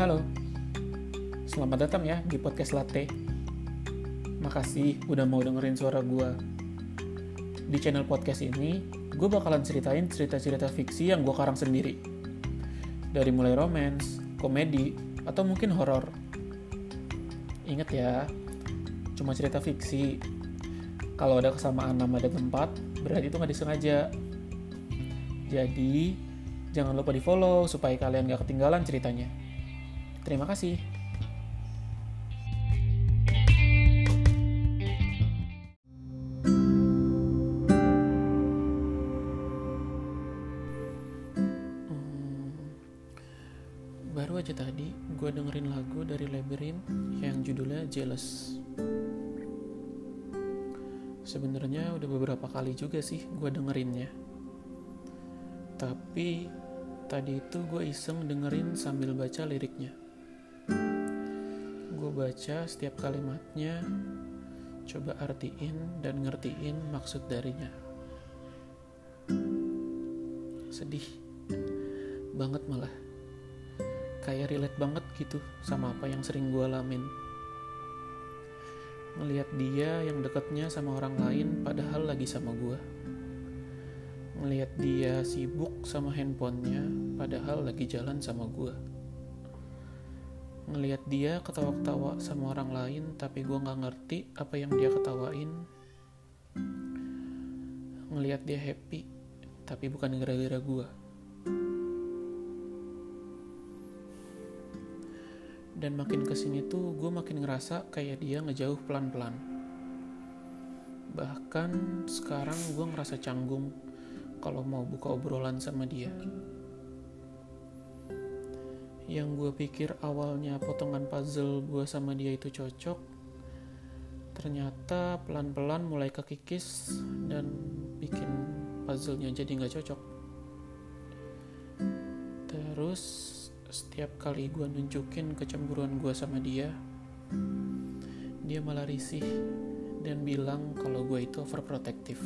Halo, selamat datang ya di podcast Latte. Makasih udah mau dengerin suara gue. Di channel podcast ini, gue bakalan ceritain cerita-cerita fiksi yang gue karang sendiri. Dari mulai romance, komedi, atau mungkin horor. Ingat ya, cuma cerita fiksi. Kalau ada kesamaan nama dan tempat, berarti itu nggak disengaja. Jadi, jangan lupa di follow supaya kalian gak ketinggalan ceritanya. Terima kasih. Hmm, baru aja tadi gue dengerin lagu dari Labyrinth yang judulnya Jealous. Sebenarnya udah beberapa kali juga sih gue dengerinnya. Tapi tadi itu gue iseng dengerin sambil baca liriknya. Gue baca setiap kalimatnya, coba artiin dan ngertiin maksud darinya. Sedih banget malah. Kayak relate banget gitu sama apa yang sering gue alamin. Ngeliat dia yang deketnya sama orang lain padahal lagi sama gue ngelihat dia sibuk sama handphonenya padahal lagi jalan sama gue ngelihat dia ketawa-ketawa sama orang lain tapi gue nggak ngerti apa yang dia ketawain. Ngelihat dia happy tapi bukan gara-gara gue dan makin ke sini tuh gue makin ngerasa kayak dia ngejauh pelan-pelan. Bahkan sekarang gue ngerasa canggung kalau mau buka obrolan sama dia. Yang gue pikir awalnya potongan puzzle gue sama dia itu cocok, ternyata pelan-pelan mulai kekikis dan bikin puzzlenya jadi nggak cocok. Terus setiap kali gue nunjukin kecemburuan gue sama dia, dia malah risih dan bilang kalau gue itu overprotective.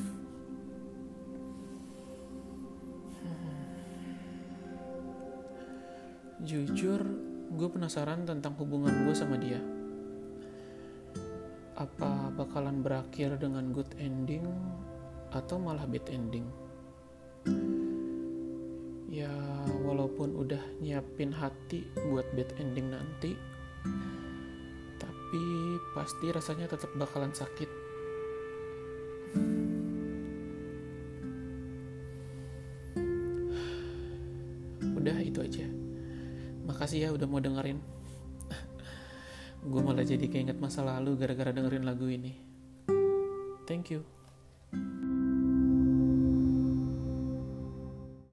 Jujur, gue penasaran tentang hubungan gue sama dia. Apa bakalan berakhir dengan good ending atau malah bad ending? Ya, walaupun udah nyiapin hati buat bad ending nanti, tapi pasti rasanya tetap bakalan sakit. Makasih ya udah mau dengerin. Gue malah jadi keinget masa lalu gara-gara dengerin lagu ini. Thank you.